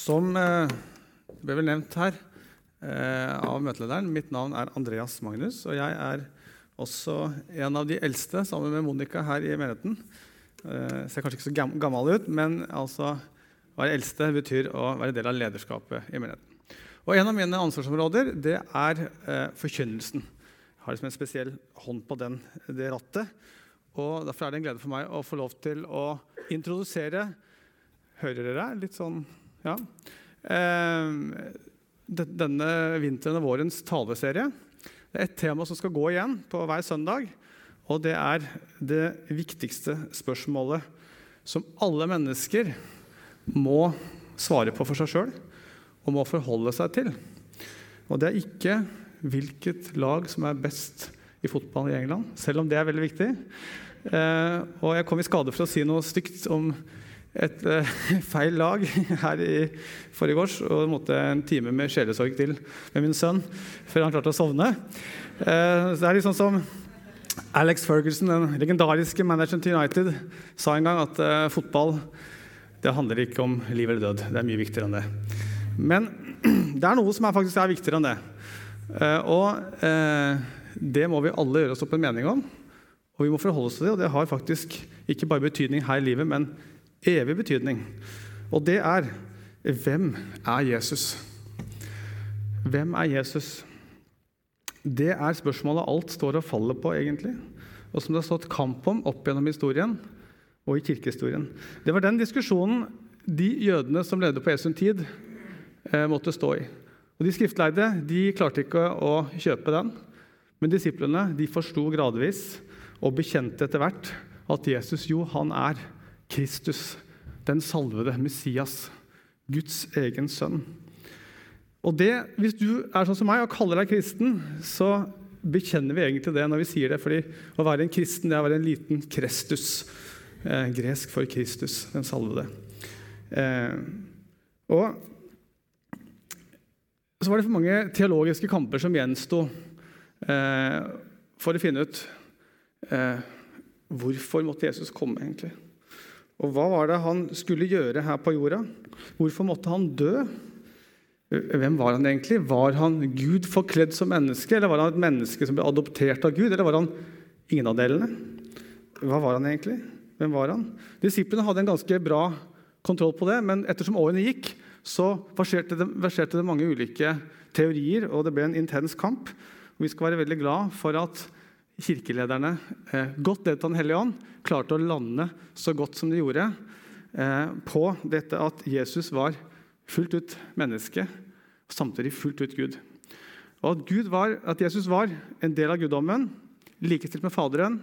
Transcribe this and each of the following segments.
Som eh, det ble vel nevnt her eh, av møtelederen, mitt navn er Andreas Magnus. Og jeg er også en av de eldste, sammen med Monica, her i menigheten. Jeg ser kanskje ikke så gammel ut, men altså, å være eldste betyr å være del av lederskapet i menigheten. Og En av mine ansvarsområder det er eh, forkynnelsen. Jeg har liksom en spesiell hånd på den, det rattet. Og Derfor er det en glede for meg å få lov til å introdusere Hører dere? Litt sånn Ja. Eh, denne vinteren og vårens taleserie. Det er et tema som skal gå igjen på hver søndag. Og det er det viktigste spørsmålet som alle mennesker må svare på for seg sjøl og må forholde seg til. Og det er ikke hvilket lag som er best i fotball i England, selv om det er veldig viktig. Eh, og jeg kom i skade for å si noe stygt om et uh, feil lag her i forgårs og måtte en time med sjelesorg til med min sønn før han klarte å sovne. Uh, det er litt sånn som Alex Ferguson, den legendariske manageren til United, sa en gang at uh, fotball det handler ikke om liv eller død. Det er mye viktigere enn det. Men det er noe som er faktisk er viktigere enn det. og det må vi alle gjøre oss opp en mening om. Og vi må forholde oss til det, og det har faktisk ikke bare betydning her i livet, men evig betydning. Og det er hvem er Jesus? Hvem er Jesus? Det er spørsmålet alt står og faller på, egentlig. Og som det har stått kamp om opp gjennom historien og i kirkehistorien. Det var den diskusjonen de jødene som levde på Jesu tid, eh, måtte stå i. Og De skriftleide de klarte ikke å kjøpe den, men disiplene de forsto gradvis og bekjente etter hvert at Jesus jo, han er Kristus, den salvede Messias, Guds egen sønn. Og det, Hvis du er sånn som meg og kaller deg kristen, så bekjenner vi egentlig det når vi sier det. fordi å være en kristen det er å være en liten Krestus. Eh, gresk for Kristus, den salvede. Eh, og så var det for mange teologiske kamper som gjensto eh, for å finne ut eh, hvorfor måtte Jesus komme. egentlig. Og hva var det han skulle gjøre her på jorda? Hvorfor måtte han dø? Hvem var han egentlig? Var han Gud forkledd som menneske, eller var han et menneske som ble adoptert av Gud, eller var han ingen av delene? Hva var han egentlig? Hvem var han? Disiplene hadde en ganske bra kontroll på det, men ettersom årene gikk, så verserte det, verserte det mange ulike teorier, og det ble en intens kamp. Og vi skal være veldig glad for at kirkelederne, eh, godt ledet av Den hellige ånd, klarte å lande så godt som de gjorde eh, på dette at Jesus var fullt ut menneske og samtidig fullt ut Gud. Og at, var, at Jesus var en del av guddommen, likestilt med Faderen,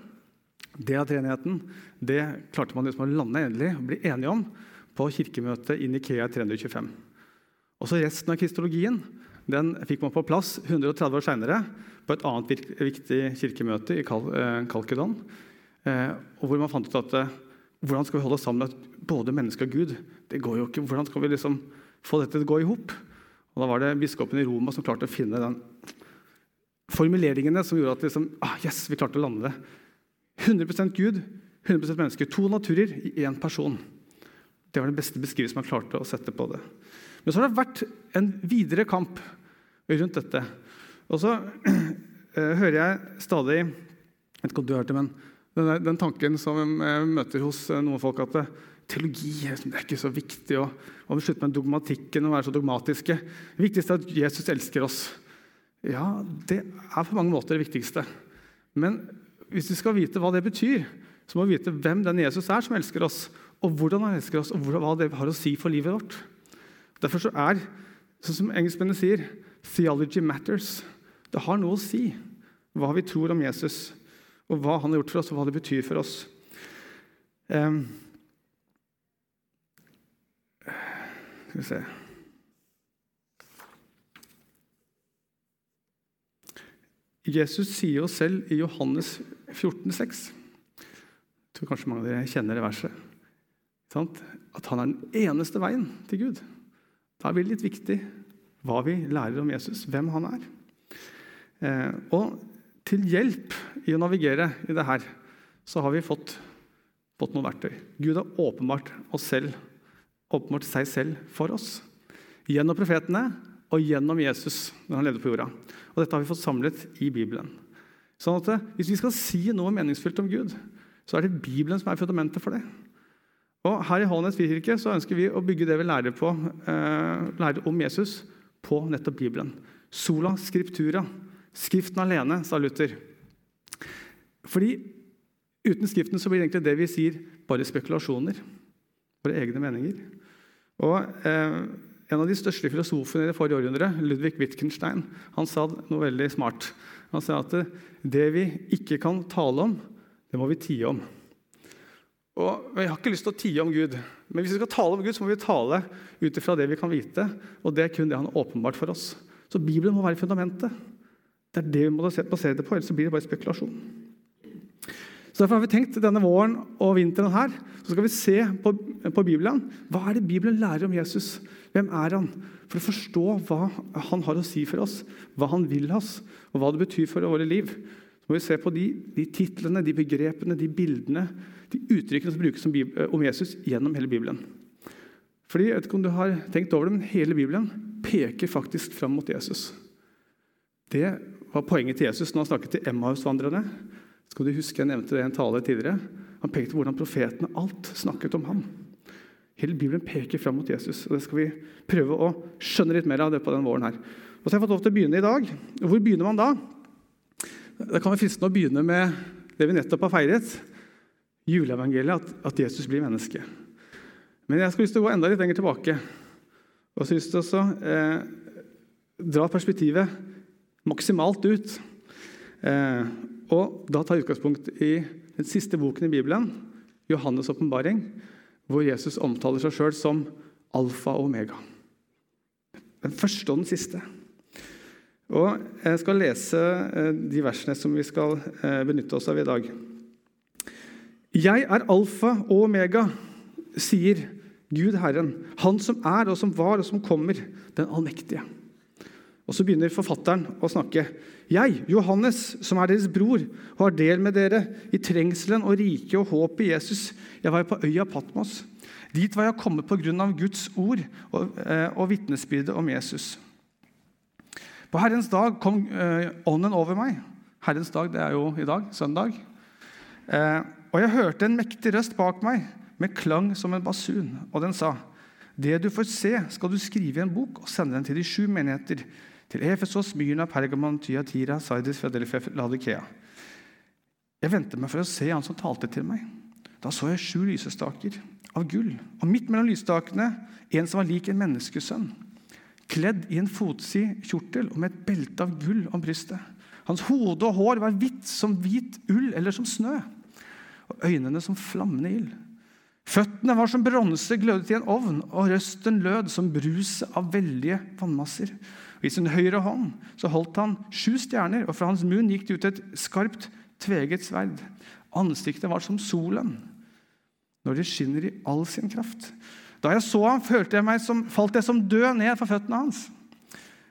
del av treenigheten, det klarte man liksom å lande endelig og bli enige om på kirkemøtet i Nikea 325. Også resten av kristologien den fikk man på plass 130 år seinere på et annet viktig kirkemøte i eh, Kalkedon. Eh, hvor man fant ut at eh, hvordan skal vi holde sammen med både menneske og Gud? Det går jo ikke. Hvordan skal vi liksom få dette til å gå i hop? Da var det biskopen i Roma som klarte å finne den formuleringene som gjorde at liksom, ah, yes, vi klarte å lande det. 100% Gud, 100% menneske. To naturer i én person. Det var den beste beskrivelsen man klarte å sette på det. Men så har det vært en videre kamp rundt dette. Og så uh, hører jeg stadig jeg vet ikke om du har hørt det, men den, den tanken som jeg møter hos uh, noen folk, at teologi er ikke så viktig. Og, og slutte med dogmatikken og være så dogmatiske. Det viktigste er at Jesus elsker oss. Ja, det er på mange måter det viktigste. Men hvis vi skal vite hva det betyr, så må vi vite hvem den Jesus er som elsker oss, og hvordan han elsker oss, og hva det har å si for livet vårt. Derfor så er, sånn som engelskmennene sier, 'theology matters'. Det har noe å si hva vi tror om Jesus, og hva han har gjort for oss, og hva det betyr for oss. Um, skal vi se Jesus sier jo selv i Johannes 14, 14,6 Jeg tror kanskje mange av dere kjenner det verset. At han er den eneste veien til Gud. Da er det litt viktig hva vi lærer om Jesus, hvem han er. Eh, og til hjelp i å navigere i det her, så har vi fått, fått noen verktøy. Gud har åpenbart, selv, åpenbart seg selv for oss. gjennom profetene og gjennom Jesus når han levde på jorda. Og Dette har vi fått samlet i Bibelen. Sånn at Hvis vi skal si noe meningsfylt om Gud, så er det Bibelen som er fundamentet for det. Og Her i Hånes frikirke så ønsker vi å bygge det vi lærer, på, eh, lærer om Jesus, på nettopp Bibelen. Sola scriptura. Skriften alene, sa Luther. Fordi uten Skriften så blir egentlig det vi sier, bare spekulasjoner. Våre egne meninger. Og eh, En av de største filosofene i det forrige århundret, Ludvig Wittgenstein, han sa noe veldig smart. Han sa at det vi ikke kan tale om, det må vi tie om. Og Jeg har ikke lyst til å tie om Gud, men hvis vi skal tale om Gud, så må vi tale ut ifra det vi kan vite. Og det er kun det han har åpenbart for oss. Så Bibelen må være fundamentet. Det er det vi må basere det på, ellers blir det bare spekulasjon. Så Derfor har vi tenkt denne våren og vinteren her så skal vi se på, på Bibelen. Hva er det Bibelen lærer om Jesus? Hvem er han? For å forstå hva han har å si for oss, hva han vil oss, og hva det betyr for våre liv. Så må vi se på de, de titlene, de begrepene, de bildene, de uttrykkene som brukes om Jesus gjennom hele Bibelen. Fordi, jeg vet ikke om du har tenkt over det, men Hele Bibelen peker faktisk fram mot Jesus. Det var poenget til Jesus når han snakket til Emmaus-vandrerne. Skal du huske, Jeg nevnte det i en tale tidligere. Han pekte på hvordan profetene alt snakket om ham. Hele Bibelen peker fram mot Jesus. og Det skal vi prøve å skjønne litt mer av det på den våren. her. Og så har jeg fått lov til å begynne i dag. Hvor begynner man da? Det kan være fristende å begynne med det vi nettopp har feiret. Juleevangeliet, at, at Jesus blir menneske. Men jeg skal lyst til å gå enda litt lenger tilbake. Og så lyst til å eh, dra perspektivet maksimalt ut. Eh, og da tar jeg utgangspunkt i den siste boken i Bibelen, Johannes' åpenbaring, hvor Jesus omtaler seg sjøl som alfa og omega. Den første og den siste. Og Jeg skal lese eh, de versene som vi skal eh, benytte oss av i dag. Jeg er alfa og omega, sier Gud Herren, Han som er og som var og som kommer, den allmektige. Og Så begynner forfatteren å snakke. Jeg, Johannes, som er deres bror har del med dere i trengselen og riket og håpet i Jesus, jeg var på øya Patmos. Dit var jeg kommet pga. Guds ord og, eh, og vitnesbyrdet om Jesus. På Herrens dag kom eh, ånden over meg. Herrens dag det er jo i dag, søndag. Eh, og jeg hørte en mektig røst bak meg med klang som en basun, og den sa:" Det du får se, skal du skrive i en bok og sende den til de sju menigheter til Efesos, Myrna, Pergamon, Tyatira, Sardis, Philadelphia, Ladikea. Jeg ventet meg for å se han som talte til meg. Da så jeg sju lysestaker av gull, og midt mellom lysstakene en som var lik en menneskesønn, kledd i en fotsid kjortel og med et belte av gull om brystet. Hans hode og hår var hvitt som hvit ull eller som snø, og øynene som flammende ild. Føttene var som bronse glødet i en ovn, og røsten lød som bruset av veldige vannmasser. Og I sin høyre hånd så holdt han sju stjerner, og fra hans munn gikk det ut et skarpt, tveget sverd. Ansiktet var som solen når det skinner i all sin kraft. Da jeg så ham, jeg meg som, falt jeg som død ned for føttene hans.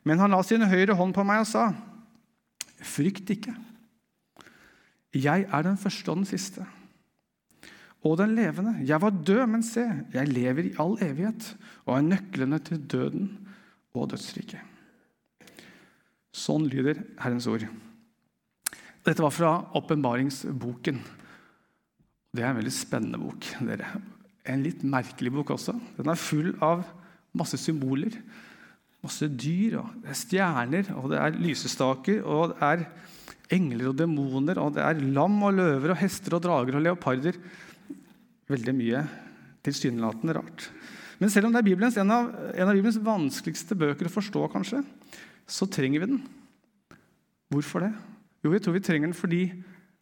Men han la sin høyre hånd på meg og sa, 'Frykt ikke. Jeg er den første og den siste.' Og den levende. Jeg var død, men se, jeg lever i all evighet og er nøklene til døden og dødsriket. Sånn lyder Herrens ord. Dette var fra åpenbaringsboken. Det er en veldig spennende bok. dere. En litt merkelig bok også. Den er full av masse symboler. Masse dyr, og det er stjerner, og det er lysestaker, og det er engler og demoner, og det er lam og løver og hester og drager og leoparder. Veldig mye tilsynelatende rart. Men selv om det er Bibelens, en, av, en av Bibelens vanskeligste bøker å forstå, kanskje, så trenger vi den. Hvorfor det? Jo, jeg tror vi trenger den fordi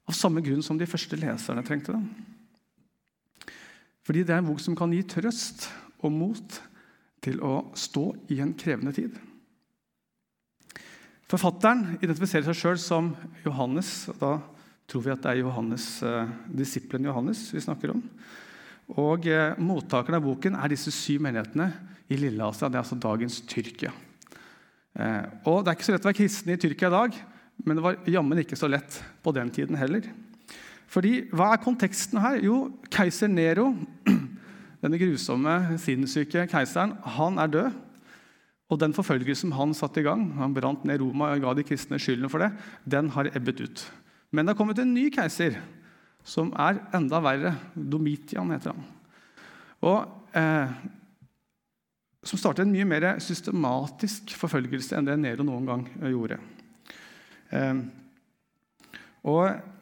av samme grunn som de første leserne trengte den. Fordi det er en bok som kan gi trøst og mot til å stå i en krevende tid. Forfatteren identifiserer seg sjøl som Johannes. og Da tror vi at det er Johannes, eh, disippelen Johannes vi snakker om. Og eh, Mottakerne av boken er disse syv menighetene i Lilleasia. Det er altså dagens Tyrkia. Eh, og Det er ikke så lett å være kristen i Tyrkia i dag, men det var jammen ikke så lett på den tiden heller. Fordi, Hva er konteksten her? Jo, keiser Nero, denne grusomme, sinnssyke keiseren, han er død. Og den forfølgelsen han satte i gang, han brant ned Roma og ga de kristne skylden for det, den har ebbet ut. Men det har kommet en ny keiser som er enda verre. Domitian heter han. Og eh, Som startet en mye mer systematisk forfølgelse enn det Nero noen gang gjorde. Eh, og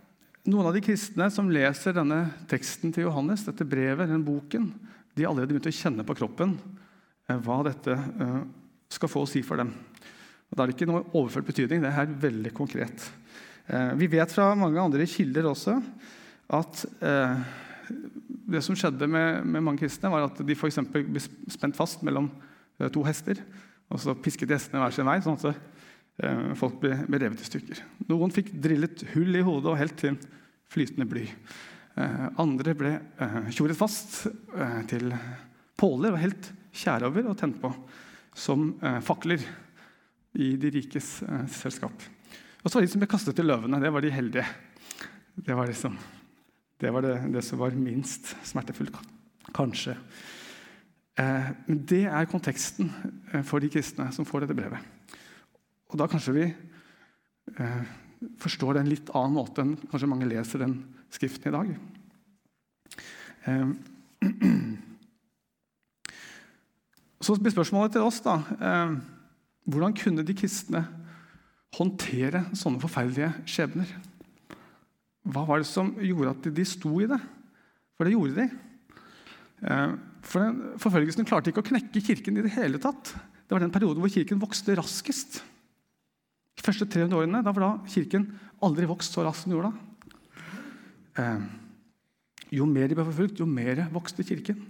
Noen av de kristne som leser denne teksten til Johannes, dette brevet, denne boken, de har allerede begynt å kjenne på kroppen eh, hva dette eh, skal få å si for dem. Og Da er det ikke noe overført betydning. Det er her veldig konkret. Eh, vi vet fra mange andre kilder også at det som skjedde med, med mange kristne, var at de f.eks. ble spent fast mellom to hester. Og så pisket hestene hver sin vei, sånn at folk ble, ble revet i stykker. Noen fikk drillet hull i hodet og helt til flytende bly. Eh, andre ble eh, tjoret fast eh, til påler og helt tjære over og tent på som fakler i de rikes selskap. Og så var de som ble kastet til løvene. Det var de heldige. Det var, liksom, det, var det, det, som var minst smertefullt, kanskje. Men det er konteksten for de kristne som får dette brevet. Og da kanskje vi forstår det en litt annen måte enn kanskje mange leser den Skriften i dag. Eh, så blir spørsmålet til oss da ehm, Hvordan kunne de kristne håndtere sånne forferdelige skjebner? Hva var det som gjorde at de sto i det? For det gjorde de. Ehm, for den Forfølgelsen klarte ikke å knekke Kirken i det hele tatt. Det var den perioden hvor Kirken vokste raskest. De første 300 årene da var da Kirken aldri vokst så raskt som den gjorde da. Eh, jo mer de ble forfulgt, jo mer vokste kirken.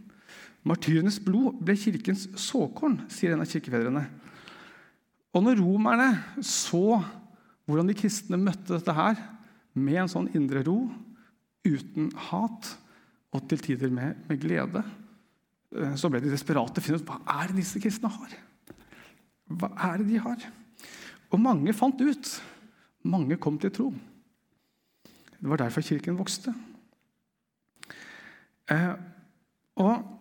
Martyrenes blod ble kirkens såkorn, sier en av kirkefedrene. Og når romerne så hvordan de kristne møtte dette her, med en sånn indre ro, uten hat og til tider med, med glede, eh, så ble de desperate. finne ut hva er det disse kristne har. Hva er det de har? Og mange fant ut. Mange kom til tro. Det var derfor kirken vokste. Eh, og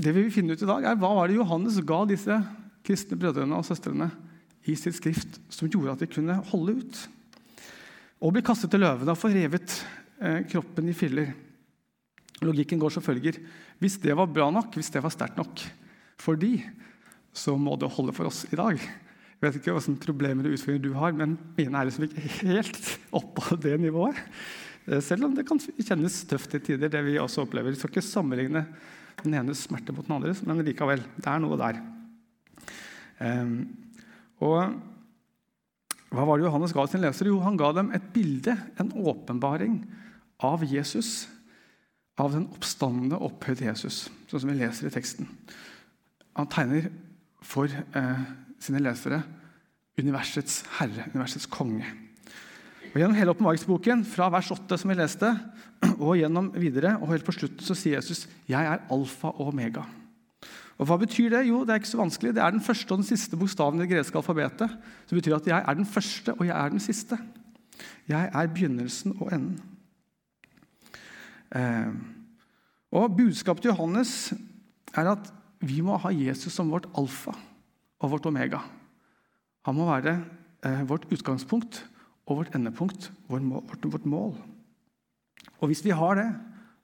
Det vi vil finne ut i dag, er hva var det Johannes ga disse kristne brødrene og søstrene i sitt skrift som gjorde at de kunne holde ut. Og bli kastet til løvene og få revet eh, kroppen i filler. Logikken går som følger. Hvis det var bra nok, hvis det var sterkt nok for de, så må det holde for oss i dag. Jeg vet ikke hvilke problemer og utfordringer du har, men mine er liksom ikke helt oppå det nivået. Eh, selv om det kan kjennes tøft i tider, det vi også opplever. Vi skal ikke sammenligne den enes smerte mot den andres, men likevel. Det er noe der. Um, og hva var det Johannes ga sin leser? Jo, han ga dem et bilde, en åpenbaring, av Jesus. Av den oppstandende, opphøyde Jesus, sånn som vi leser i teksten. Han tegner for eh, sine lesere universets herre, universets konge. Og Gjennom hele åpenbaringsboken, fra vers 8, som vi leste, og gjennom videre, og helt på slutten, så sier Jesus 'Jeg er alfa og omega'. Og Hva betyr det? Jo, det er ikke så vanskelig. Det er den første og den siste bokstaven i det greske alfabetet. Som betyr at jeg er den første, og jeg er den siste. Jeg er begynnelsen og enden. Eh, og Budskapet til Johannes er at vi må ha Jesus som vårt alfa og vårt omega. Han må være eh, vårt utgangspunkt og vårt endepunkt, vårt, vårt, vårt mål. Og hvis vi har det,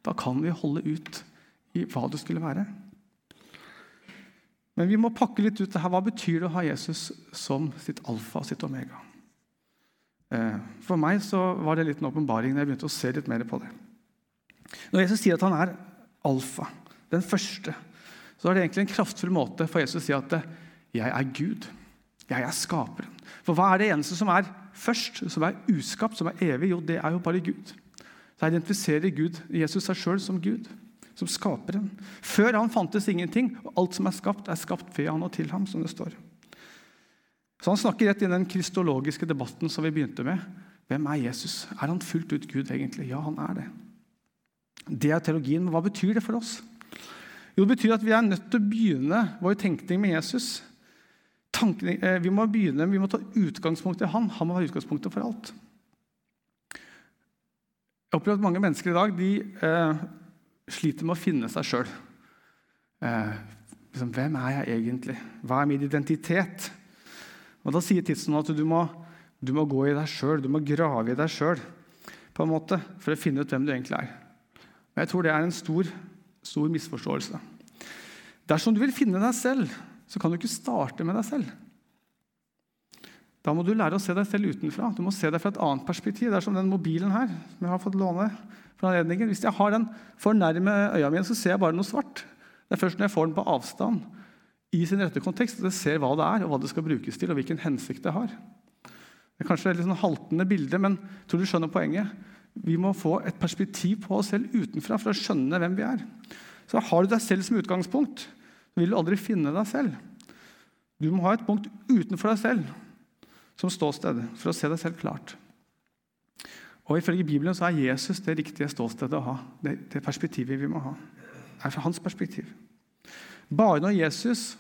da kan vi holde ut i hva det skulle være. Men vi må pakke litt ut det her. Hva betyr det å ha Jesus som sitt alfa og sitt omega? Eh, for meg så var det en åpenbaring da jeg begynte å se litt mer på det. Når Jesus sier at han er alfa, den første, så er det egentlig en kraftfull måte for Jesus å si at 'jeg er Gud'. Jeg er skaperen. For hva er det eneste som er først, som er uskapt, som er evig? Jo, det er jo bare Gud. Så identifiserer Gud, Jesus seg sjøl som Gud, som skaperen. Før han fantes ingenting, og alt som er skapt, er skapt ved han og til ham, som det står. Så han snakker rett inn i den kristologiske debatten som vi begynte med. Hvem er Jesus? Er han fullt ut Gud, egentlig? Ja, han er det. Det er teologien. Men hva betyr det for oss? Jo, Det betyr at vi er nødt til å begynne vår tenkning med Jesus Tanken, eh, vi må begynne, vi må ta utgangspunkt i han. Han må være utgangspunktet for alt. Jeg opplever at mange mennesker i dag de, eh, sliter med å finne seg sjøl. Eh, liksom, hvem er jeg egentlig? Hva er min identitet? Og Da sier tidsånden at du må, du må gå i deg sjøl, du må grave i deg sjøl for å finne ut hvem du egentlig er. Og Jeg tror det er en stor, stor misforståelse. Dersom du vil finne deg selv, så kan du ikke starte med deg selv. Da må du lære å se deg selv utenfra. Du må se deg fra et annet perspektiv. Det er som den mobilen her. som jeg har fått låne fra anledningen. Hvis jeg har den for nærme øya mine, så ser jeg bare noe svart. Det er først når jeg får den på avstand, i sin rette kontekst, at jeg ser hva det er, og hva det skal brukes til, og hvilken hensikt det har. Det er kanskje et litt sånn haltende bilde, men jeg tror du skjønner poenget. Vi må få et perspektiv på oss selv utenfra for å skjønne hvem vi er. Så Har du deg selv som utgangspunkt, så vil du aldri finne deg selv. Du må ha et punkt utenfor deg selv som ståsted for å se deg selv klart. Og Ifølge Bibelen så er Jesus det riktige ståstedet å ha. Det, det perspektivet vi må ha, Det er fra hans perspektiv. Bare når Jesus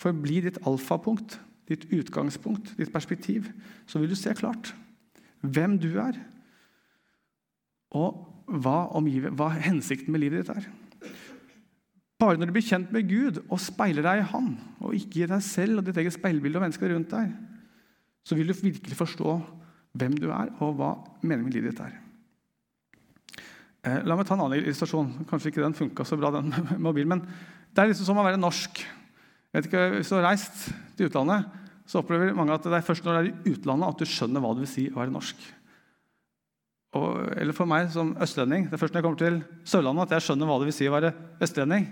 får bli ditt alfapunkt, ditt utgangspunkt, ditt perspektiv, så vil du se klart hvem du er, og hva, omgiver, hva hensikten med livet ditt er. Bare når du blir kjent med Gud og speiler deg i Han, og ikke i deg selv og ditt eget speilbilde og mennesker rundt deg, så vil du virkelig forstå hvem du er, og hva meningen med livet ditt er. Eh, la meg ta en annen illustrasjon. Kanskje ikke den funka så bra, den mobilen. Men det er liksom som å være norsk. Ikke, Hvis du har reist til utlandet, så opplever mange at det er først når du er i utlandet at du skjønner hva det vil si å være norsk. Og, eller for meg som østlending Det er først når jeg kommer til Sørlandet at jeg skjønner hva det vil si å være østlending.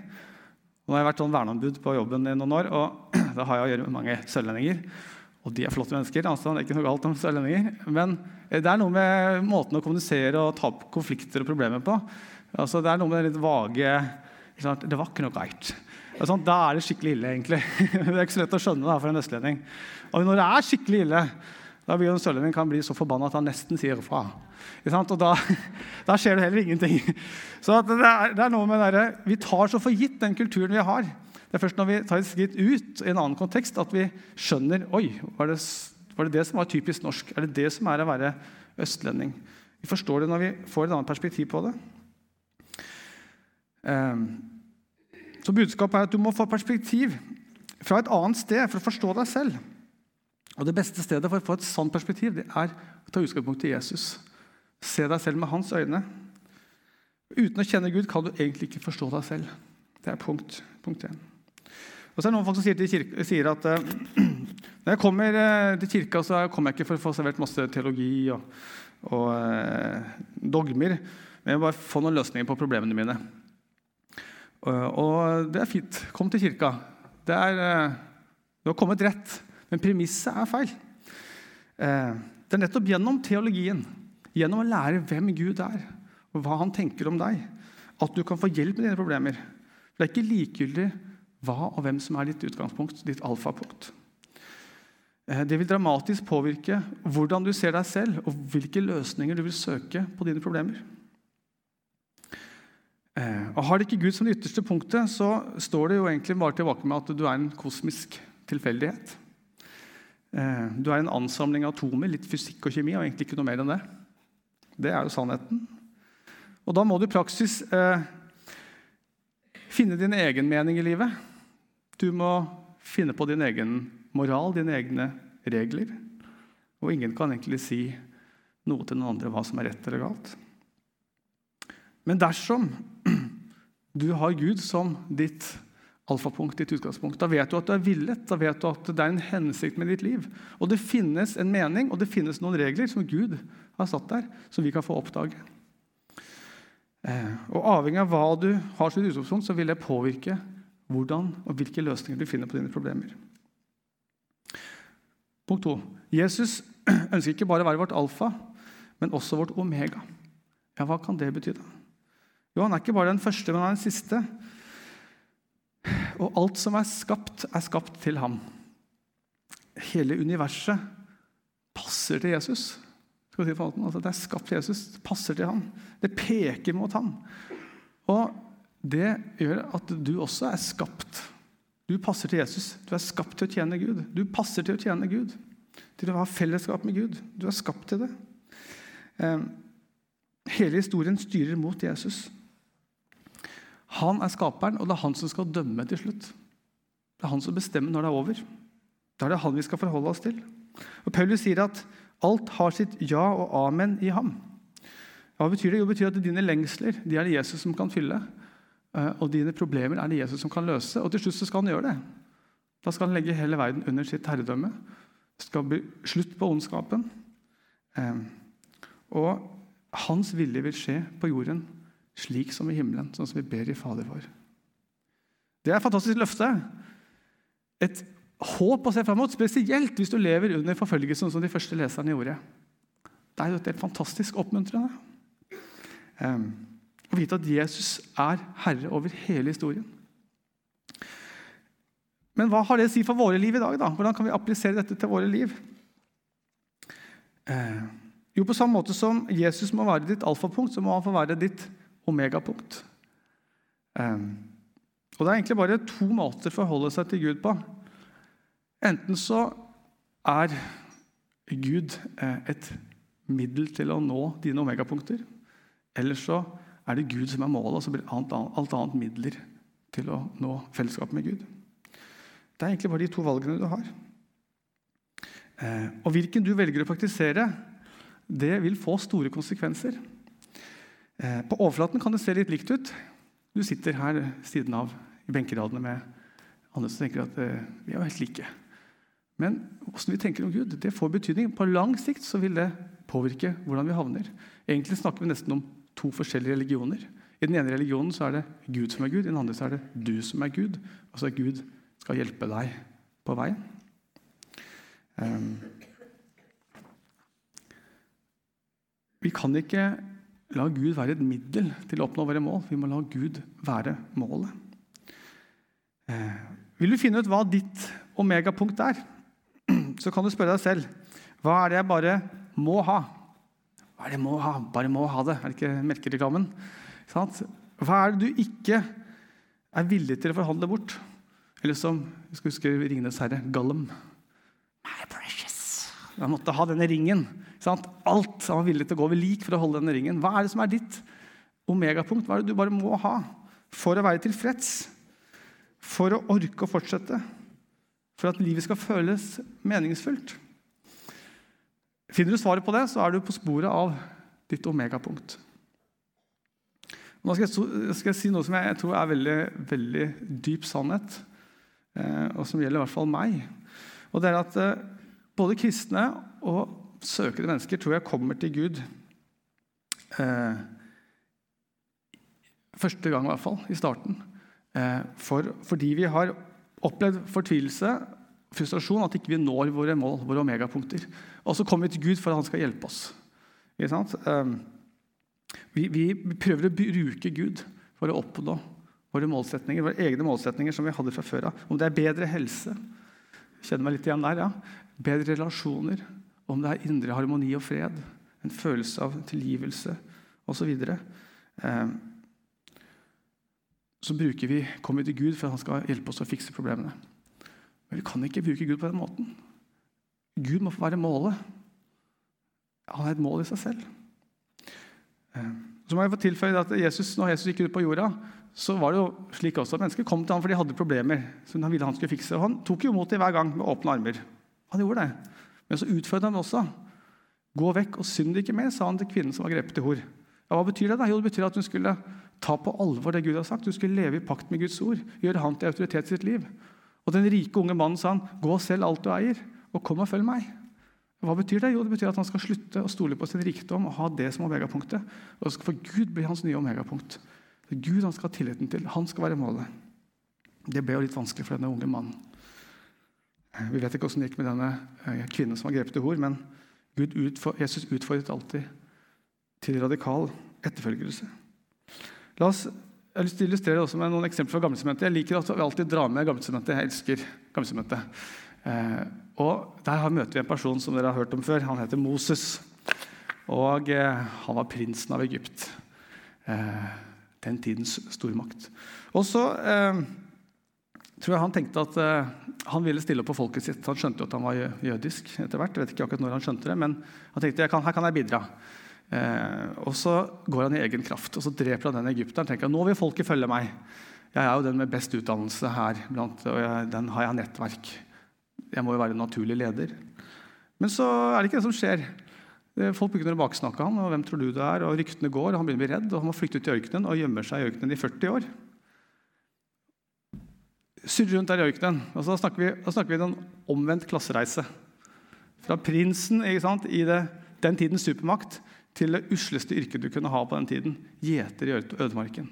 Nå har jeg vært sånn verneombud på jobben i noen år, og da har jeg å gjøre med mange sørlendinger. Og de er flotte mennesker. altså det er ikke noe galt om sørlendinger. Men det er noe med måten å kommunisere og ta opp konflikter og problemer på. Altså, det er noe med den litt vage Det var ikke noe greit. Altså, da er det skikkelig ille, egentlig. det er ikke så lett å skjønne da, for en østlending. Og når det er skikkelig ille, da blir en sørlending kan bli så forbanna at han nesten sier fra. Og da, da, skjer det heller ingenting. Så det er, det er noe med der, Vi tar så for gitt den kulturen vi har. Det er først når vi tar et skritt ut i en annen kontekst, at vi skjønner Oi, var det, var det det som var typisk norsk? Er det det som er å være østlending? Vi forstår det når vi får et annet perspektiv på det. Ehm, så budskapet er at du må få perspektiv fra et annet sted for å forstå deg selv. Og Det beste stedet for å få et sånt perspektiv det er å ta utgangspunkt i Jesus. Se deg selv med hans øyne. Uten å kjenne Gud kan du egentlig ikke forstå deg selv. Det er punkt, punkt 1. Og så er det noen folk som sier, kirke, sier at uh, når jeg kommer uh, til kirka, så kommer jeg ikke for å få servert masse teologi og, og uh, dogmer, men jeg vil bare få noen løsninger på problemene mine. og det er fint. Kom til kirka. Det er, du har kommet rett, men premisset er feil. det er nettopp gjennom teologien, gjennom å lære hvem Gud er, og hva han tenker om deg, at du kan få hjelp med dine problemer. For det er ikke likegyldig hva og hvem som er ditt utgangspunkt, ditt alfapunkt. Eh, det vil dramatisk påvirke hvordan du ser deg selv, og hvilke løsninger du vil søke på dine problemer. Eh, og Har det ikke Gud som det ytterste punktet, så står det jo egentlig bare tilbake med at du er en kosmisk tilfeldighet. Eh, du er en ansamling av atomer, litt fysikk og kjemi, og egentlig ikke noe mer enn det. Det er jo sannheten. Og da må du i praksis eh, finne din egen mening i livet. Du må finne på din egen moral, dine egne regler. Og ingen kan egentlig si noe til noen andre hva som er rett eller galt. Men dersom du har Gud som ditt alfapunkt, ditt utgangspunkt, da vet du at du er villet, da vet du at det er en hensikt med ditt liv. Og det finnes en mening og det finnes noen regler som Gud har satt der, som vi kan få oppdage. Eh, og Avhengig av hva du har som utgangspunkt, så vil det påvirke hvordan og hvilke løsninger du finner på dine problemer. Punkt to. Jesus ønsker ikke bare å være vårt alfa, men også vårt omega. Ja, Hva kan det bety? da? Jo, Han er ikke bare den første, men han er den siste. Og alt som er skapt, er skapt til ham. Hele universet passer til Jesus. Si altså, det er skapt til Jesus, det passer til ham. Det peker mot ham. Og det gjør at du også er skapt. Du passer til Jesus. Du er skapt til å tjene Gud. Du passer til å tjene Gud, til å ha fellesskap med Gud. Du er skapt til det. Ehm, hele historien styrer mot Jesus. Han er skaperen, og det er han som skal dømme til slutt. Det er han som bestemmer når det er over. Da er det han vi skal forholde oss til. Og Paulus sier at alt har sitt ja og amen i ham. Hva betyr det? Jo, det betyr at Dine lengsler de er det Jesus som kan fylle. Eh, og dine problemer er det Jesus som kan løse. Og til slutt så skal han gjøre det. Da skal han legge hele verden under sitt herredømme. Det skal bli slutt på ondskapen. Eh, og hans vilje vil skje på jorden slik som i himmelen, sånn som vi ber i Fader vår. Det er et fantastisk løfte. Et håp å se fram mot, spesielt hvis du lever under forfølgelsen, som de første leserne gjorde. Det er jo et helt fantastisk oppmuntrende. Um, å vite at Jesus er herre over hele historien. Men hva har det å si for våre liv i dag? da? Hvordan kan vi applisere dette til våre liv? Eh, jo, På samme måte som Jesus må være ditt alfapunkt, så må han få være ditt omegapunkt. Eh, og Det er egentlig bare to måter for å forholde seg til Gud på. Enten så er Gud eh, et middel til å nå dine omegapunkter. Eller så er det Gud som er målet, og så blir alt annet, alt annet midler til å nå fellesskapet med Gud. Det er egentlig bare de to valgene du har. Eh, og hvilken du velger å praktisere, det vil få store konsekvenser. Eh, på overflaten kan det se litt likt ut. Du sitter her siden av i benkeradene med andre som tenker at eh, vi er jo helt like. Men hvordan vi tenker om Gud, det får betydning. På lang sikt så vil det påvirke hvordan vi havner. Egentlig snakker vi nesten om to forskjellige religioner. I den ene religionen så er det Gud som er Gud, i den andre så er det du som er Gud. Altså at Gud skal hjelpe deg på veien. Um, vi kan ikke la Gud være et middel til å oppnå våre mål. Vi må la Gud være målet. Uh, vil du finne ut hva ditt omegapunkt er, så kan du spørre deg selv hva er det jeg bare må ha? Jeg må ha? Bare må ha det. Er det ikke melkereklamen? Hva er det du ikke er villig til å forhandle bort? Eller som jeg skal huske Ringenes herre, Gollum. My precious. Han måtte ha denne ringen. Sant? Alt han var villig til å gå over lik for å holde denne ringen. Hva er det som er ditt omegapunkt? Hva er det du bare må ha for å være tilfreds? For å orke å fortsette? for at livet skal føles meningsfullt. Finner du svaret på det, så er du på sporet av ditt omegapunkt. Nå skal jeg, skal jeg, si noe som jeg tror er veldig, veldig dyp sannhet, eh, og som gjelder i hvert fall meg. Og det er at eh, både kristne og søkende mennesker tror jeg kommer til Gud eh, første gang, i hvert fall, i starten. Eh, for, fordi vi har opplevd fortvilelse frustrasjon, at ikke vi ikke når våre mål, våre omegapunkter. Og så kommer vi til Gud for at han skal hjelpe oss. Ehm, vi, vi, prøver å bruke Gud for å oppnå våre målsetninger, våre egne målsetninger som vi hadde fra før av. Om det er bedre helse, kjenner meg litt igjen der, ja. bedre relasjoner, om det er indre harmoni og fred, en følelse av tilgivelse osv. Så, um, så bruker vi, kommer vi til Gud for at han skal hjelpe oss å fikse problemene. Men vi kan ikke bruke Gud på den måten. Gud må få være målet. Han er et mål i seg selv. Eh, så må jeg få tilføye at Jesus, når Jesus gikk ut på jorda, så var det jo slik også at mennesker kom til ham fordi de hadde problemer. som han ville han skulle fikse. Og han tok jo imot dem hver gang med åpne armer. Han gjorde det. Men så utfordret han også. Gå vekk og synd ikke mer, sa han til kvinnen som var grepet til hor. Ja, hva betyr det? da? Jo, det betyr at hun skulle ta på alvor det Gud har sagt. Hun skulle leve i pakt med Guds ord. Gjøre han til autoritet i sitt liv. Og den rike unge mannen sa han, 'Gå og selg alt du eier, og kom og følg meg.' Hva betyr det? Jo, det betyr at han skal slutte å stole på sin rikdom og ha det som omegapunktet. Og For Gud blir hans nye omegapunkt. Det er Gud han skal ha tilliten til. Han skal være målet. Det ble jo litt vanskelig for denne unge mannen. Vi vet ikke hvordan det gikk med denne eh, kvinnen som var grepet i hor, men utfor, Jesus utfordret alltid til radikal etterfølgelse. La oss jeg har lyst til å illustrere også med noen eksempler fra Gammelsementet. Jeg liker at vi alltid drar med Gammelsementet. Jeg elsker Gammelsementet. Eh, og Der møter vi en person som dere har hørt om før. Han heter Moses. Og eh, han var prinsen av Egypt. Eh, den tidens stormakt. Og så eh, tror jeg han tenkte at eh, han ville stille opp på folket sitt. Han skjønte jo at han var jødisk etter hvert. Jeg vet ikke akkurat når han skjønte det, men han tenkte at her kan jeg bidra. Eh, og så går han i egen kraft og så dreper han den egypteren. tenker han, nå vil folket følge meg. Jeg er jo den med best utdannelse her, blant, og jeg, den har jeg nettverk. Jeg må jo være en naturlig leder. Men så er det ikke det som skjer. Folk begynner å baksnakke han, og hvem tror du det er? Og ryktene går, og han begynner å bli redd, og han må flykte ut i ørkenen og gjemmer seg i ørkenen i 40 år. Surrer rundt der i ørkenen. Og så snakker vi, da snakker vi om en omvendt klassereise. Fra prinsen sant, i det, den tidens supermakt til det usleste yrket du kunne ha på den tiden. Gjeter i ødemarken.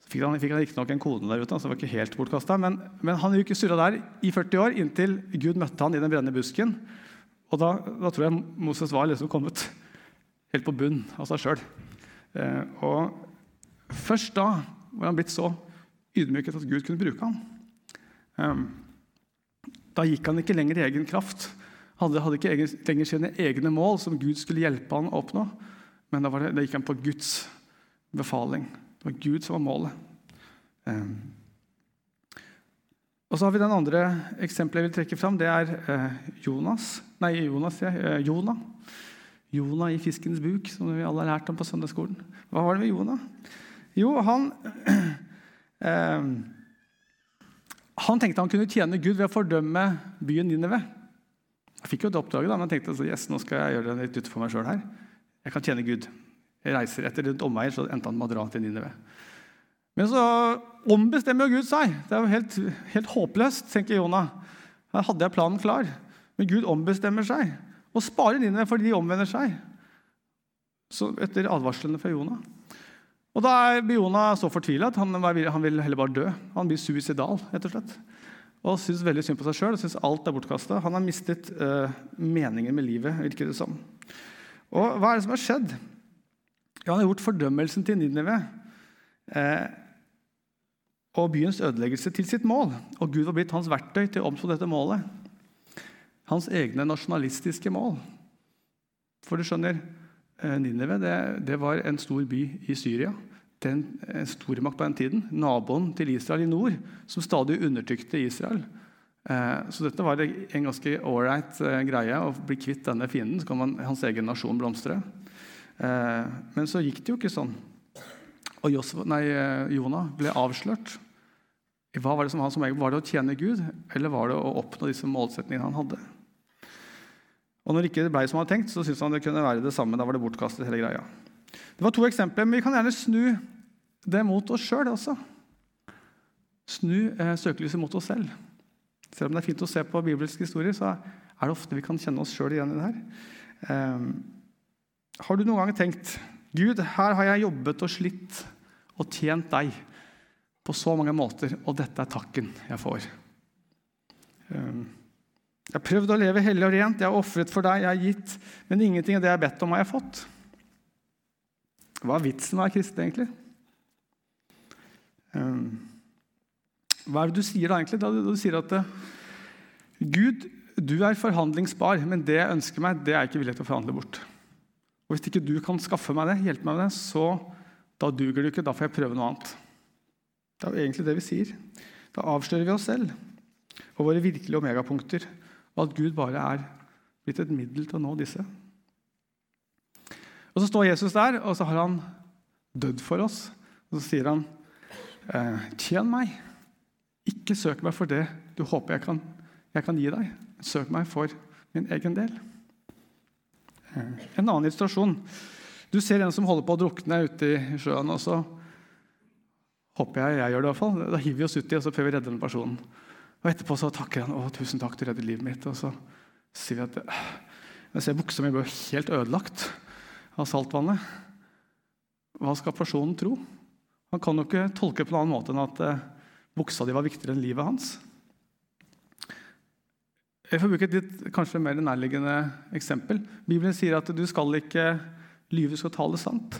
Så fikk han, fikk han riktignok en kone der ute, så det var ikke helt bortkasta. Men, men han gikk surra der i 40 år, inntil Gud møtte han i den brennende busken. Og da, da tror jeg Moses var liksom kommet helt på bunn av seg sjøl. Eh, og først da var han blitt så ydmyket at Gud kunne bruke ham. Eh, da gikk han ikke lenger i egen kraft. Han hadde ikke lenger sine egne mål som Gud skulle hjelpe han å oppnå. Men da, det, da gikk han på Guds befaling. Det var Gud som var målet. Um. Og så har vi Den andre eksempelet jeg vil trekke fram, det er eh, Jonas. Nei, Jonas, ja, eh, Jonah. Jonah i fiskens buk, som vi alle har lært om på søndagsskolen. Hva var det med Jonah? Jo, han eh, Han tenkte han kunne tjene Gud ved å fordømme byen Ninneve. Jeg fikk jo et oppdrag, da, men tenkte altså, yes, nå skal jeg gjøre det litt utenfor meg sjøl her. Jeg kan tjene Gud. Jeg reiser etter rundt omveier, så endte han med å dra til Nineve. Men så ombestemmer jo Gud seg. Det er jo helt, helt håpløst, tenker Jonah. Her hadde jeg planen klar. Men Gud ombestemmer seg og sparer Nineve fordi de omvender seg. Så etter advarslene fra Jonah. Og Da blir Jonah så fortvila at han, han, vil heller bare dø. Han blir suicidal, rett og slett og syns veldig synd på seg sjøl og syns alt er bortkasta. Han har mistet uh, meningen med livet, virker det som. Og hva er det som har skjedd? Ja, han har gjort fordømmelsen til Ninive eh, og byens ødeleggelse til sitt mål. Og Gud var blitt hans verktøy til å omstå dette målet. Hans egne nasjonalistiske mål. For du skjønner, eh, Ninive det, det var en stor by i Syria den eh, stormakt på den tiden, naboen til Israel i nord, som stadig undertrykte Israel. Eh, så dette var en ganske ålreit eh, greie å bli kvitt denne fienden. Så kan man, hans egen nasjon blomstre. Men så gikk det jo ikke sånn. Og Josef, Jonah ble avslørt. Hva Var det som han som Var det å tjene Gud, eller var det å oppnå disse målsetningene han hadde? Og når ikke det ble som han hadde tenkt, så syntes han det kunne være det samme. Da var det bortkastet hele greia. Det var to eksempler, men vi kan gjerne snu det mot oss sjøl også. Snu eh, søkelyset mot oss selv. Selv om det er fint å se på bibelske historier, så er det ofte vi kan kjenne oss sjøl igjen i det her. Eh, har du noen gang tenkt Gud, her har jeg jobbet og slitt og tjent deg på så mange måter, og dette er takken jeg får. Eh, jeg har prøvd å leve hellig og rent, jeg har ofret for deg, jeg har gitt, men ingenting av det jeg har bedt om, har jeg fått. Hva er vitsen med å være kristen, egentlig? Ehm, hva er det du sier da, egentlig? Da du, sier at eh, Gud, du er forhandlingsbar, men det jeg ønsker meg, det er jeg ikke villig til å forhandle bort. Og Hvis ikke du kan skaffe meg det, hjelpe meg med det, så da duger det ikke. Da får jeg prøve noe annet. Det er jo egentlig det vi sier. Da avslører vi oss selv og våre virkelige omegapunkter, og at Gud bare er blitt et middel til å nå disse. Og Så står Jesus der, og så har han dødd for oss. Og så sier han, eh, 'Tjen meg. Ikke søk meg for det du håper jeg kan, jeg kan gi deg. Søk meg for min egen del.' Eh, en annen illustrasjon. Du ser en som holder på å drukne ute i sjøen. og så håper jeg jeg gjør det i hvert fall. Da hiver vi oss uti prøver vi redde den personen. Og Etterpå så takker han. 'Å, tusen takk, du reddet livet mitt.' Og så sier vi at jeg ser buksa mi blir helt ødelagt av saltvannet. Hva skal personen tro? Han kan jo ikke tolke på en annen måte enn at eh, buksa di var viktigere enn livet hans. Jeg får bruke et litt, kanskje mer nærliggende eksempel. Bibelen sier at du skal ikke lyve, du skal tale sant.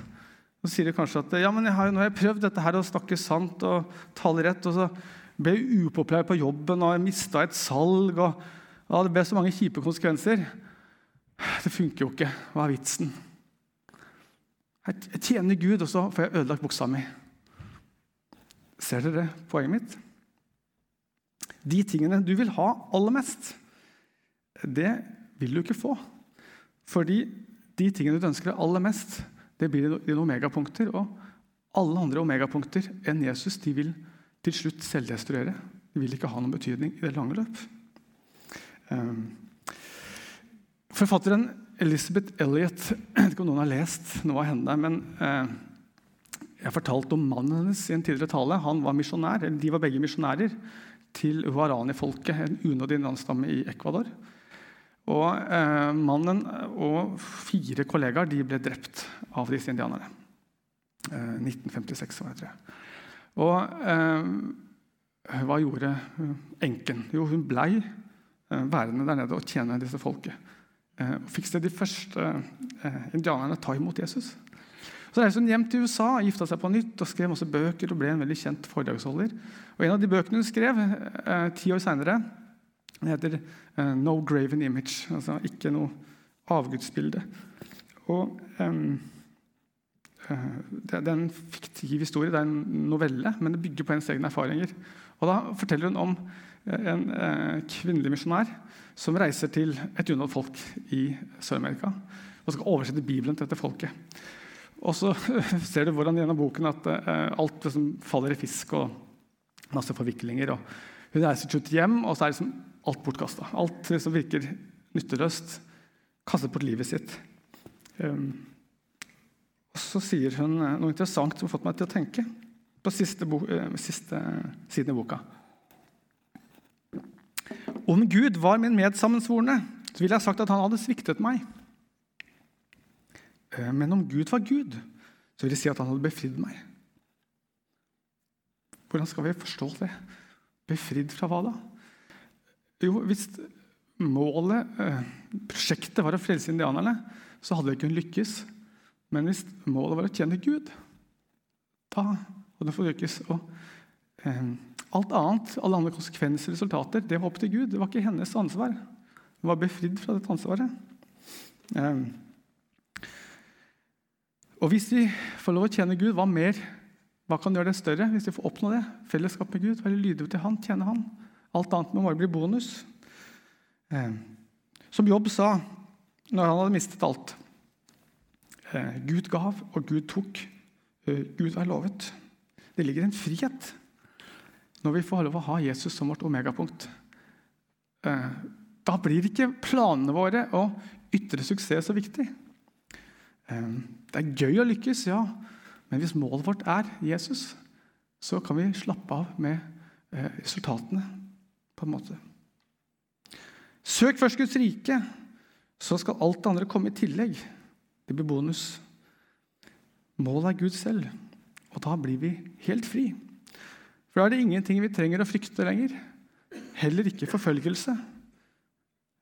Så sier du kanskje at ja, men jeg har, nå har jeg prøvd dette her å snakke sant og tale rett, og så ble jeg upopulær på jobben og jeg mista et salg. og, og Det ble så mange kjipe konsekvenser. Det funker jo ikke. Hva er vitsen? Jeg tjener Gud, og så får jeg ødelagt buksa mi. Ser dere poenget mitt? De tingene du vil ha aller mest, det vil du ikke få. Fordi de tingene du ønsker deg aller mest, det blir dine omegapunkter. Og Alle andre omegapunkter enn Jesus de vil til slutt selvdestruere. De vil ikke ha noen betydning i det lange løp. Um, forfatteren Elizabeth Elliot Jeg vet ikke om noen har lest noe av henne. men eh, Jeg fortalte om mannen hennes i en tidligere tale. Han var misjonær, eller De var begge misjonærer til Huarani-folket, en unådig innlandsstamme i Ecuador. Og eh, Mannen og fire kollegaer de ble drept av disse indianerne. 1956, var det, tror jeg. Og eh, hva gjorde enken? Jo, hun blei eh, værende der nede og tjene disse folket. Eh, fikk se de første eh, indianerne ta imot Jesus. Så reiste hun hjem til USA, gifta seg på nytt og skrev masse bøker og ble en veldig kjent foredragsholder. Og En av de bøkene hun skrev eh, ti år seinere, heter eh, 'No Graven Image'. Altså ikke noe avgudsbilde. Og eh, det er en fiktiv historie, det er en novelle, men det bygger på hennes egne erfaringer. Og Da forteller hun om eh, en kvinnelig misjonær som reiser til et unådd folk i Sør-Amerika og skal oversette Bibelen til dette folket. Og så ser du hvordan gjennom boken at eh, alt liksom faller i fisk og masse forviklinger. og Hun reiser til slutt hjem, og så er liksom alt bortkasta. Alt som liksom virker nytteløst, kastet bort livet sitt. Um, og så sier hun eh, noe interessant som har fått meg til å tenke på siste, eh, siste siden i boka. Om Gud var min medsammensvorne, så ville jeg sagt at han hadde sviktet meg. Eh, men om Gud var Gud, så vil jeg si at han hadde befridd meg. Hvordan skal vi forstå det? Befridd fra hva da? Jo, hvis målet, prosjektet, var å frelse indianerne, så hadde det ikke lykkes. Men hvis målet var å tjene Gud, da hadde det fått lykkes. Og eh, alt annet, alle andre konsekvenser og resultater, det var opp til Gud. Det var ikke hennes ansvar. Hun var befridd fra dette ansvaret. Eh, og hvis vi får lov å tjene Gud, hva mer? Hva kan gjøre det større hvis vi får oppnå det? Fellesskap med Gud, være lydige til Han, tjene Han. Alt annet må bare bli bonus. Eh, som Jobb sa når han hadde mistet alt Eh, Gud gav, og Gud tok. Eh, Gud er lovet. Det ligger en frihet når vi får lov å ha Jesus som vårt omegapunkt. Eh, da blir ikke planene våre og ytre suksess så viktig. Det er gøy å lykkes, ja, men hvis målet vårt er Jesus, så kan vi slappe av med resultatene, på en måte. Søk først Guds rike, så skal alt det andre komme i tillegg. Det blir bonus. Målet er Gud selv, og da blir vi helt fri. For da er det ingenting vi trenger å frykte lenger. Heller ikke forfølgelse.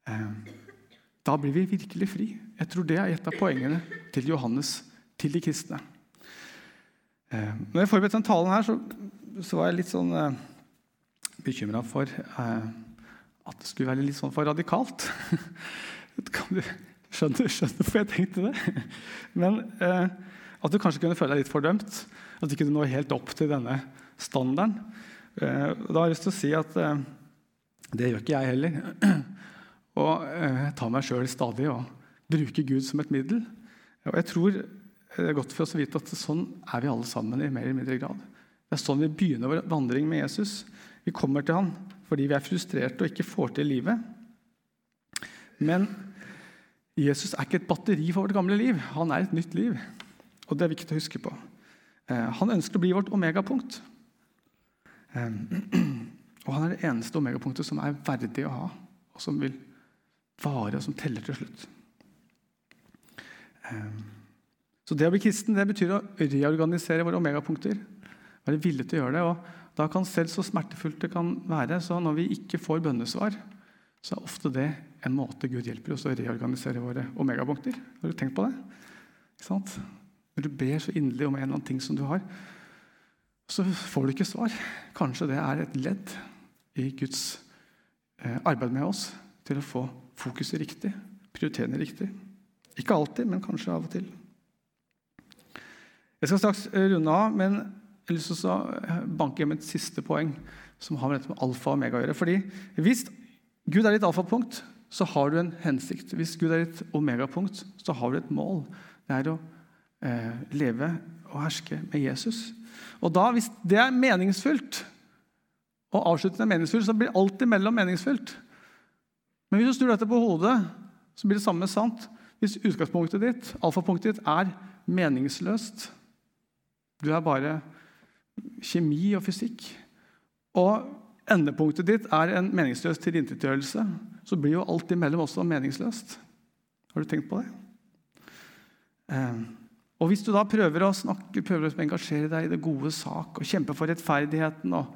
Eh, da blir vi virkelig fri. Jeg tror det er et av poengene til Johannes, til de kristne. Eh, når jeg forberedte den talen her, så, så, var jeg litt sånn eh, bekymra for eh, at det skulle være litt sånn for radikalt. kan du skjønner hvorfor jeg tenkte det. Men eh, at du kanskje kunne føle deg litt fordømt. At du ikke når helt opp til denne standarden. Eh, da har jeg lyst til å si at eh, det gjør ikke jeg heller. Og eh, jeg tar meg sjøl stadig og bruker Gud som et middel. Og jeg tror det er godt for oss å vite at sånn er vi alle sammen i mer eller mindre grad. Det er sånn vi begynner vår vandring med Jesus. Vi kommer til han fordi vi er frustrerte og ikke får til livet. Men Jesus er ikke et batteri for vårt gamle liv. Han er et nytt liv. Og det er viktig å huske på. Han ønsker å bli vårt omegapunkt. Og han er det eneste omegapunktet som er verdig å ha, og som vil vare, og som teller til slutt. Så det å bli kristen det betyr å reorganisere våre omegapunkter. Være villig til å gjøre det. og Da kan selv så smertefullt det kan være, så når vi ikke får bønnesvar, så er ofte det en måte Gud hjelper oss å reorganisere våre omegapunkter. Har du tenkt på det? Når du ber så inderlig om en eller annen ting som du har, så får du ikke svar. Kanskje det er et ledd i Guds eh, arbeid med oss til å få fokuset riktig, prioriterende riktig. Ikke alltid, men kanskje av og til. Jeg skal straks runde av, men jeg har lyst til å eh, banke hjem et siste poeng som har med alfa og omega å gjøre. Fordi Hvis Gud er ditt alfapunkt, så har du en hensikt. Hvis Gud er ditt omegapunkt, så har du et mål. Det er å eh, leve og herske med Jesus. Og da, Hvis det er meningsfullt, og avslutningen er meningsfullt, så blir alt imellom meningsfullt. Men hvis du snur dette på hodet, så blir det samme sant. Hvis utgangspunktet ditt, alfapunktet ditt er meningsløst Du er bare kjemi og fysikk. Og endepunktet ditt er en meningsløs tilintetgjørelse, så blir jo alt imellom også meningsløst. Har du tenkt på det? Eh, og Hvis du da prøver å snakke, prøver å engasjere deg i det gode sak og kjempe for rettferdigheten og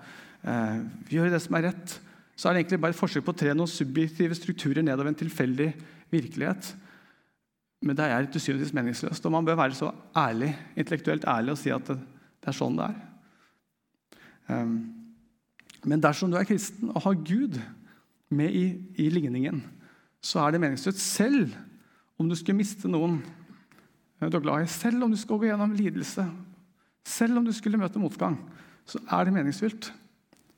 eh, gjøre det som er rett, så er det egentlig bare et forsøk på å tre noen subjektive strukturer nedover en tilfeldig virkelighet. Men det er til syvende meningsløst. Og man bør være så ærlig, intellektuelt ærlig og si at det, det er sånn det er. Um, men dersom du er kristen og har Gud med i, i ligningen, så er det meningsløst. Selv om du skulle miste noen du er glad i. Selv om du skal gå gjennom lidelse, selv om du skulle møte motgang, så er det meningsfylt.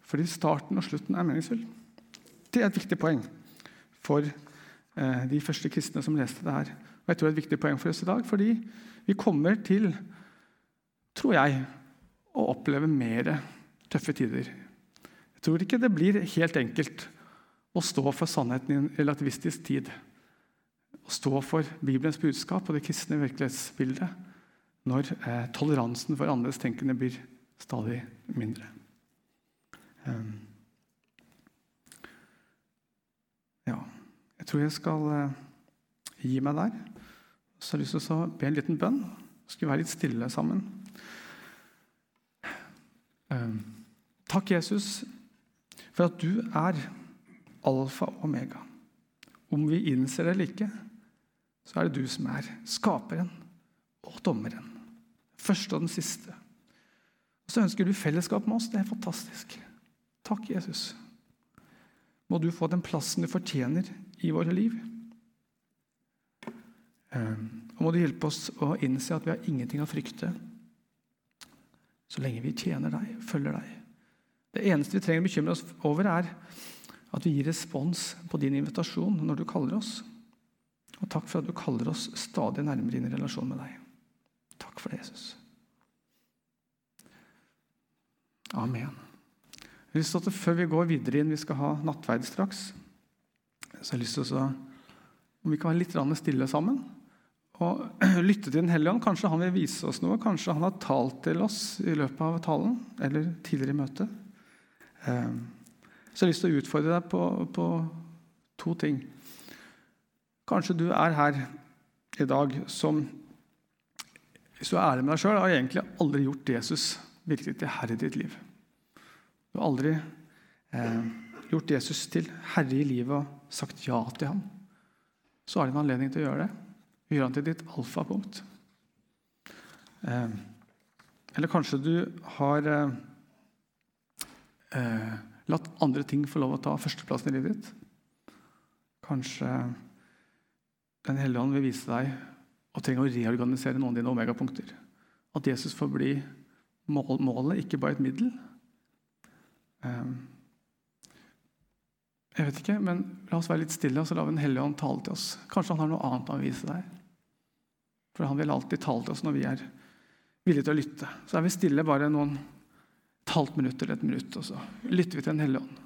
Fordi starten og slutten er meningsfull. Det er et viktig poeng for eh, de første kristne som leste det her. Og jeg tror det er et viktig poeng for oss i dag, fordi vi kommer til, tror jeg, å oppleve mer tøffe tider. Jeg tror ikke det blir helt enkelt å stå for sannheten i en relativistisk tid å stå for Bibelens budskap og det kristne virkelighetsbildet når eh, toleransen for andres tenkende blir stadig mindre. Um, ja, jeg tror jeg skal eh, gi meg der. Så har jeg lyst til å be en liten bønn. Skal være litt stille sammen. Um, takk, Jesus, for at du er alfa og omega. Om vi innser det eller ikke, så er det du som er skaperen og dommeren. Første og den siste. Og Så ønsker du fellesskap med oss. Det er fantastisk. Takk, Jesus. Må du få den plassen du fortjener i våre liv. Ehm, og må du hjelpe oss å innse at vi har ingenting å frykte så lenge vi tjener deg, følger deg. Det eneste vi trenger å bekymre oss over, er at vi gir respons på din invitasjon når du kaller oss. Og takk for at du kaller oss stadig nærmere inn i relasjon med deg. Takk for det, Jesus. Amen. Hvis at Før vi går videre inn, vi skal ha nattverd straks, så jeg har lyst til å om vi kan være litt stille sammen og lytte til Den hellige ånd. Kanskje han vil vise oss noe. Kanskje han har talt til oss i løpet av talen eller tidligere i møtet. Ehm, så jeg har lyst til å utfordre deg på, på to ting. Kanskje du er her i dag som Hvis du er ærlig med deg sjøl, har egentlig aldri gjort Jesus virkelig til herre i ditt liv. Du har aldri eh, gjort Jesus til herre i livet og sagt ja til ham. Så har du en anledning til å gjøre det. Gjøre han til ditt alfapunkt. Eh, eller kanskje du har eh, eh latt andre ting få lov å ta førsteplassen i livet ditt. Kanskje den hellige ånd vil vise deg å trenge å reorganisere noen av dine omegapunkter. At Jesus får bli målet, ikke bare et middel. Ehm, jeg vet ikke, men La oss være litt stille og så la Den hellige ånd tale til oss. Kanskje han har noe annet å vise deg. For han vil alltid tale til oss når vi er villige til å lytte. Så er vi stille bare noen et halvt minutt eller et minutt, og så lytter vi til Den hellige ånd.